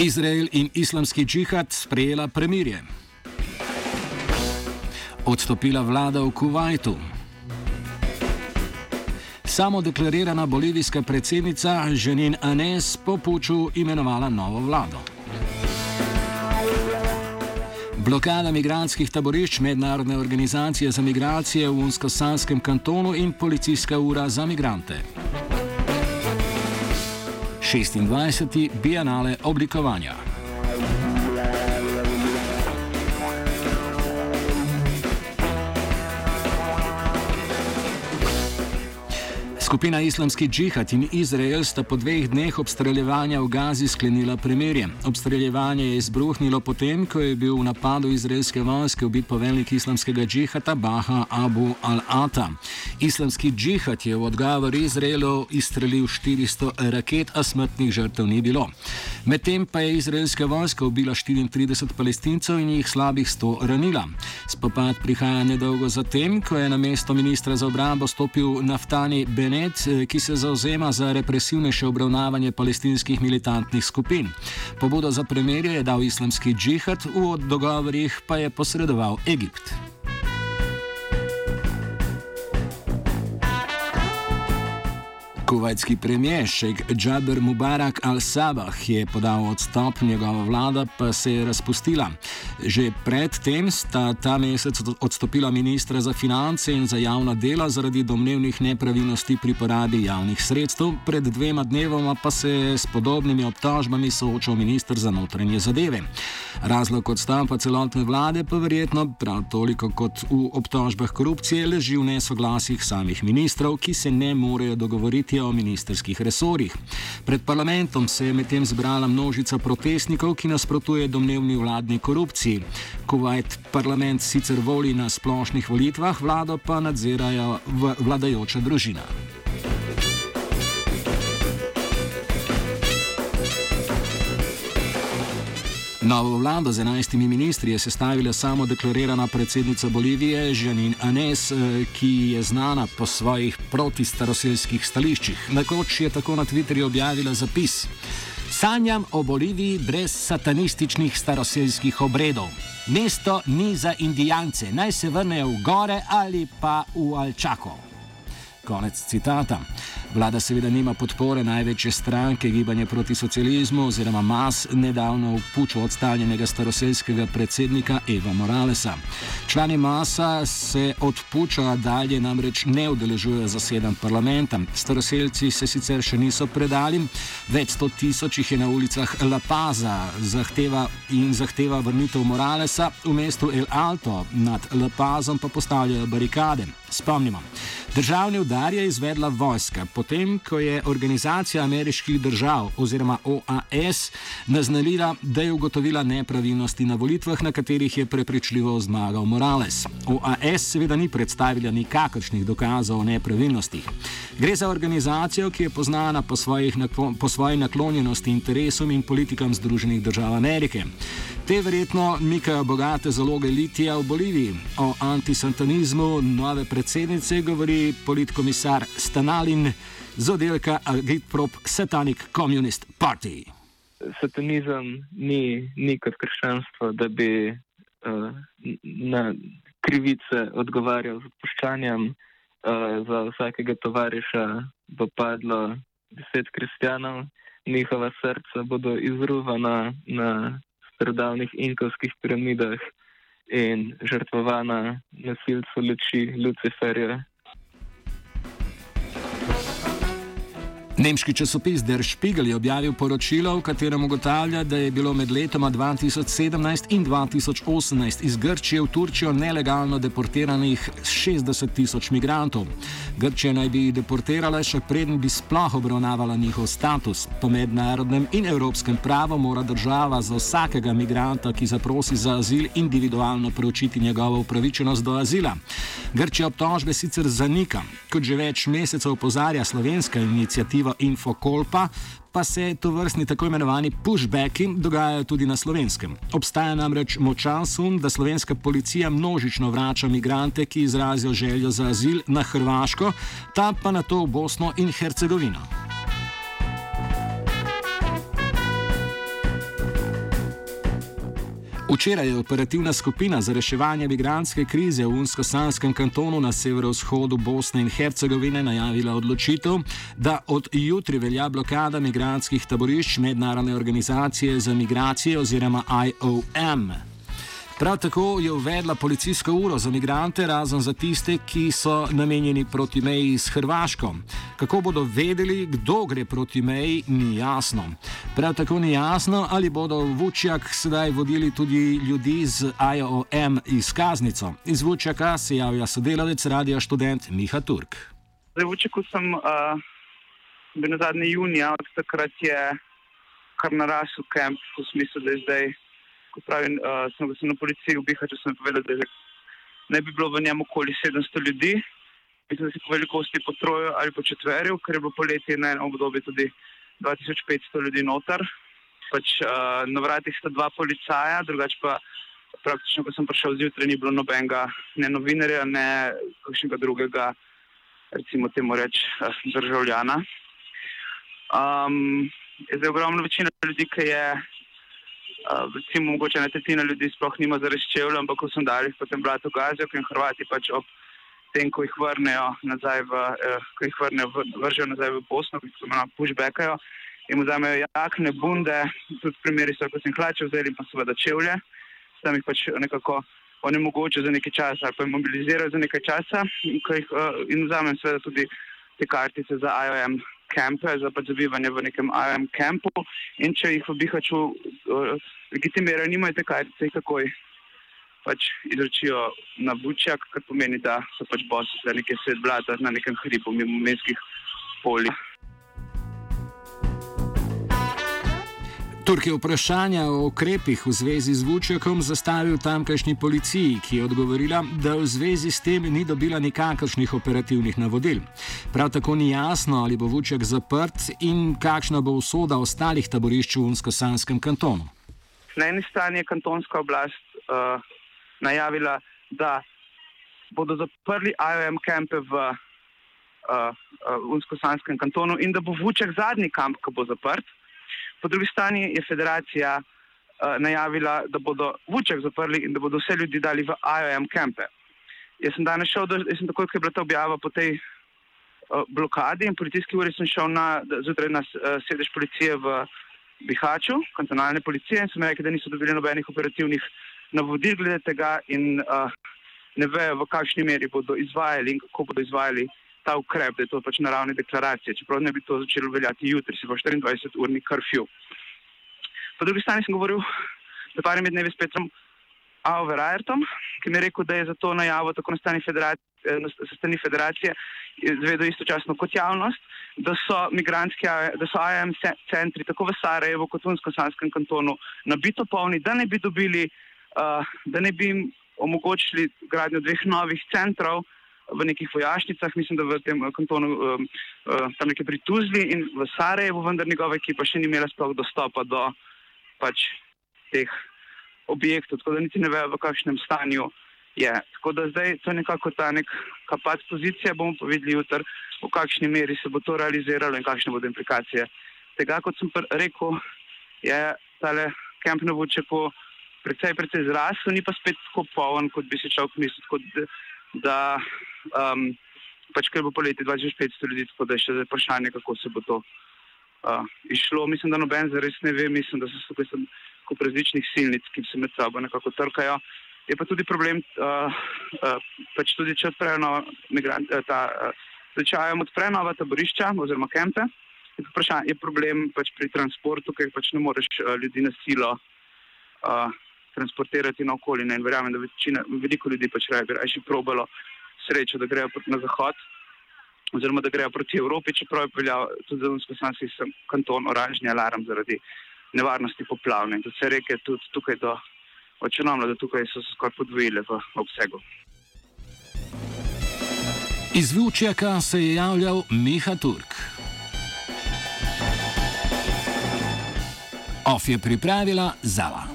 Izrael in islamski džihad sprejela premirje. Odstopila vlada v Kuwaitu. Samo deklarirana bolivijska predsednica Ženin Anes po puču imenovala novo vlado. Blokada migranskih taborišč Mednarodne organizacije za migracije v Unskosanskem kantonu in policijska ura za migrante. 26. Bienale oblikovanja. Skupina Islamski džihad in Izrael sta po dveh dneh obstreljevanja v Gazi sklenila premirje. Obstreljevanje je izbruhnilo potem, ko je bil v napadu izraelske vojske ubit poveljnik islamskega džihata Baha Abu al-Ata. Islamski džihad je v odgovor Izraelu izstrelil 400 raket, a smrtnih žrtev ni bilo. Medtem pa je izraelska vojska ubila 34 palestincev in jih slabih 100 ranila. Spopad prihaja nedolgo zatem, ko je na mesto ministra za obrambo stopil naftani Benet. Kmet, eh, ki se zauzema za represivnejše obravnavanje palestinskih militantnih skupin. Pobudo za premirje je dal islamski džihad, v dogovorih pa je posredoval Egipt. Kuvajtski premijer šejk Džaber Mubarak al-Sabah je podal odstop, njegova vlada pa se je razpustila. Že predtem sta ta mesec odstopila ministra za finance in za javna dela zaradi domnevnih nepravilnosti pri porabi javnih sredstev, pred dvema dnevoma pa se je s podobnimi obtožbami soočal ministr za notranje zadeve. Razlog odstopa celotne vlade pa verjetno prav toliko kot v obtožbah korupcije leži v nesoglasjih samih ministrov, ki se ne morejo dogovoriti o ministerskih resorjih. Pred parlamentom se je medtem zbrala množica protestnikov, ki nasprotuje domnevni vladni korupciji. Kuwait parlament sicer voli na splošnih volitvah, vlado pa nadzirajo vladajoča družina. Novo vlado z enajstimi ministri je sestavila samo deklarirana predsednica Bolivije Žanin Anes, eh, ki je znana po svojih protistaroseljskih stališčih. Nekoč je tako na Twitterju objavila zapis: Sanjam o Boliviji brez satanističnih staroseljskih obredov. Mesto ni za indijance, naj se vrnejo v gore ali pa v Alčako. Konec citata. Vlada seveda nima podpore največje stranke gibanja proti socializmu oziroma MAS, nedavno v puču odstavljenega staroseljskega predsednika Eva Moralesa. Člani MAS-a se od puča dalje namreč ne udeležujejo zasedanj parlamenta. Staroseljci se sicer še niso predali, več sto tisoč jih je na ulicah La Paza zahteva in zahteva vrnitev Moralesa, v mestu El Alto nad La Pazom pa postavljajo barikade. Spomnimo. Državni udar je izvedla vojska, potem ko je Organizacija ameriških držav oziroma OAS naznanila, da je ugotovila nepravilnosti na volitvah, na katerih je prepričljivo zmagal Morales. OAS seveda ni predstavila nikakršnih dokazov o nepravilnostih. Gre za organizacijo, ki je poznana po, po svoji naklonjenosti interesom in politikam Združenih držav Amerike. Te verjetno mikajo bogate zaloge litija v Boliviji. O antisantanizmu nove predsednice govori politkomisar Stanalin z oddelka Agitprop Satanic Communist Party. Satanizem ni, ni kot krščanstvo, da bi uh, na krivice odgovarjal z odpuščanjem. Uh, za vsakega tovariša bo padlo deset kristjanov, njihova srca bodo izruvana na starodavnih inkovskih piramidah in žrtvovana nasilcu luči Luciferja, Nemški časopis Der Spiegel je objavil poročilo, v katerem ugotavlja, da je bilo med letoma 2017 in 2018 iz Grčije v Turčijo nelegalno deportiranih 60 tisoč migrantov. Grčija naj bi jih deportirala, še preden bi sploh obravnavala njihov status. Po mednarodnem in evropskem pravu mora država za vsakega migranta, ki zaprosi za azil, individualno preučiti njegovo upravičenost do azila. Grčija obtožbe sicer zanika, kot že več mesecev opozarja slovenska inicijativa v Infokolpa, pa se to vrstni tako imenovani pushbacki dogajajo tudi na slovenskem. Obstaja namreč močan sum, da slovenska policija množično vrača migrante, ki izrazijo željo za azil na Hrvaško, ta pa na to v Bosno in Hercegovino. Včeraj je operativna skupina za reševanje migranske krize v Unsko-Sanskem kantonu na severovzhodu Bosne in Hercegovine najavila odločitev, da od jutri velja blokada migranskih taborišč mednarodne organizacije za migracije oziroma IOM. Prav tako je uvedla policijsko uro za migrante, razen za tiste, ki so namenjeni proti meji s Hrvaško. Kako bodo vedeli, kdo gre proti meji, ni jasno. Prav tako ni jasno, ali bodo Vučjak sedaj vodili tudi ljudi z IOM izkaznico. Iz Vučjaka se javlja sodelavec radio študent Miha Turk. Zdaj, v Vučjaku sem uh, bil na zadnji junija, od takrat je kar narasel kamp, v smislu, da je zdaj ko pravim, uh, sem, sem na policiji v Bihaču, povedal, da ne bi bilo v njem okoli 700 ljudi, mislim, da se po velikosti po troju ali po četverju, ker je bilo poletje na enem obdobju tudi 2500 ljudi notar. Pač, uh, na vratih sta dva policaja, drugače pa praktično, ko sem prišel zjutraj, ni bilo nobenega, ne novinarja, ne kakšnega drugega, recimo temu reči, uh, državljana. Um, zdaj, ogromna večina ljudi, ki je recimo, mogoče ena tretjina ljudi sploh nima za reščevlje, ampak ko sem dal jih potem blatu gazijo, ker Hrvati pač ob tem, ko jih vrnejo nazaj v, eh, ko jih vrnejo, vržejo nazaj v Bosno, ki se imenuje pushbackajo, jim vzamejo jakne, bunde, tudi primeri so, ko sem hlače vzeli, pa seveda čevlje, tam jih pač nekako onemogoče za nekaj časa ali pa jih mobilizirajo za nekaj časa in, uh, in vzamem seveda tudi te kartice za IOM kampe za pač zabivanje v nekem IM kampu in če jih v Bihaču uh, legitimirajo, nimajo kaj, se jih takoj pač izročijo na Bučjak, kar pomeni, da so pač bosi za neke svet blata na nekem hribu mimo mestskih polij. Turk je vprašanja o ukrepih v zvezi z Vučjakom zastavil tamkajšnji policiji, ki je odgovorila, da v zvezi s tem ni dobila nikakršnih operativnih navodil. Prav tako ni jasno, ali bo Vučjak zaprt in kakšna bo usoda ostalih taborišč v Unsko-Sanskem kantonu. Na eni strani je kantonska oblast uh, najavila, da bodo zaprli IOM kampe v uh, uh, Unsko-Sanskem kantonu in da bo Vučjak zadnji kamp, ki bo zaprt. Po drugi strani je federacija uh, najavila, da bodo Vuček zaprli in da bodo vse ljudi dali v IOM kampe. Jaz sem danes šel, jaz sem takoj, ko je bila ta objava po tej uh, blokadi in policijski uri, sem šel na, zjutraj na uh, sedež policije v Bihaču, kantonalne policije in sem rekel, da niso dobili nobenih operativnih navodil glede tega in uh, ne vejo, v kakšni meri bodo izvajali in kako bodo izvajali ta ukrep, da je to pač naravne deklaracije, čeprav ne bi to začelo veljati jutri, se bo 24-urni karfju. Po drugi strani sem govoril za parimi dnevi s Petrom Auverajrtom, ki mi je rekel, da je za to najavo tako na strani federacije, eh, na strani federacije zvedel istočasno kot javnost, da so migrantski, da so IAM centri tako v Sarajevo kot v Unsko-Sanskem kantonu nabito polni, da ne bi dobili, uh, da ne bi jim omogočili gradnjo dveh novih centrov, v nekih vojašnicah, mislim, da v tem eh, kantonu, um, uh, tam nekje pri Tuzli in v Sarajevu, vendar njegova ekipa še ni imela sploh dostopa do pač teh objektov, tako da niti ne vejo, v kakšnem stanju je. Tako da zdaj to je nekako ta nek kapac pozicija, bomo pa videli jutr, v kakšni meri se bo to realiziralo in kakšne bodo implikacije. Tega, kot sem rekel, je tale kamp na Vučeku precej, precej zrasel, ni pa spet tako poln, kot bi si človek mislil, da um, pač ker bo poleti 2500 ljudi, tako da je še vprašanje, kako se bo to uh, išlo. Mislim, da noben zares ne ve, mislim, da so tukaj kup različnih silnic, ki se med sabo nekako trkajo. Je pa tudi problem, uh, uh, pač tudi če odprejo nova migrant, uh, ta, uh, če odprejo nova taborišča oziroma kempe, je, je problem pač pri transportu, ker pač ne moreš uh, ljudi na silo uh, transportirati na okolje. In verjamem, da večina, veliko ljudi pač raje bi raje probalo srečo, da grejo na zahod, oziroma da grejo proti Evropi, čeprav je veljal tudi za Unsko-Sanski kanton oranžni alarm zaradi nevarnosti poplavne. In se reke tudi tukaj do očenomla, da tukaj so se skoraj podvojile v obsegu. Iz Vučjaka se je javljal Miha Turk. OF je pripravila Zala.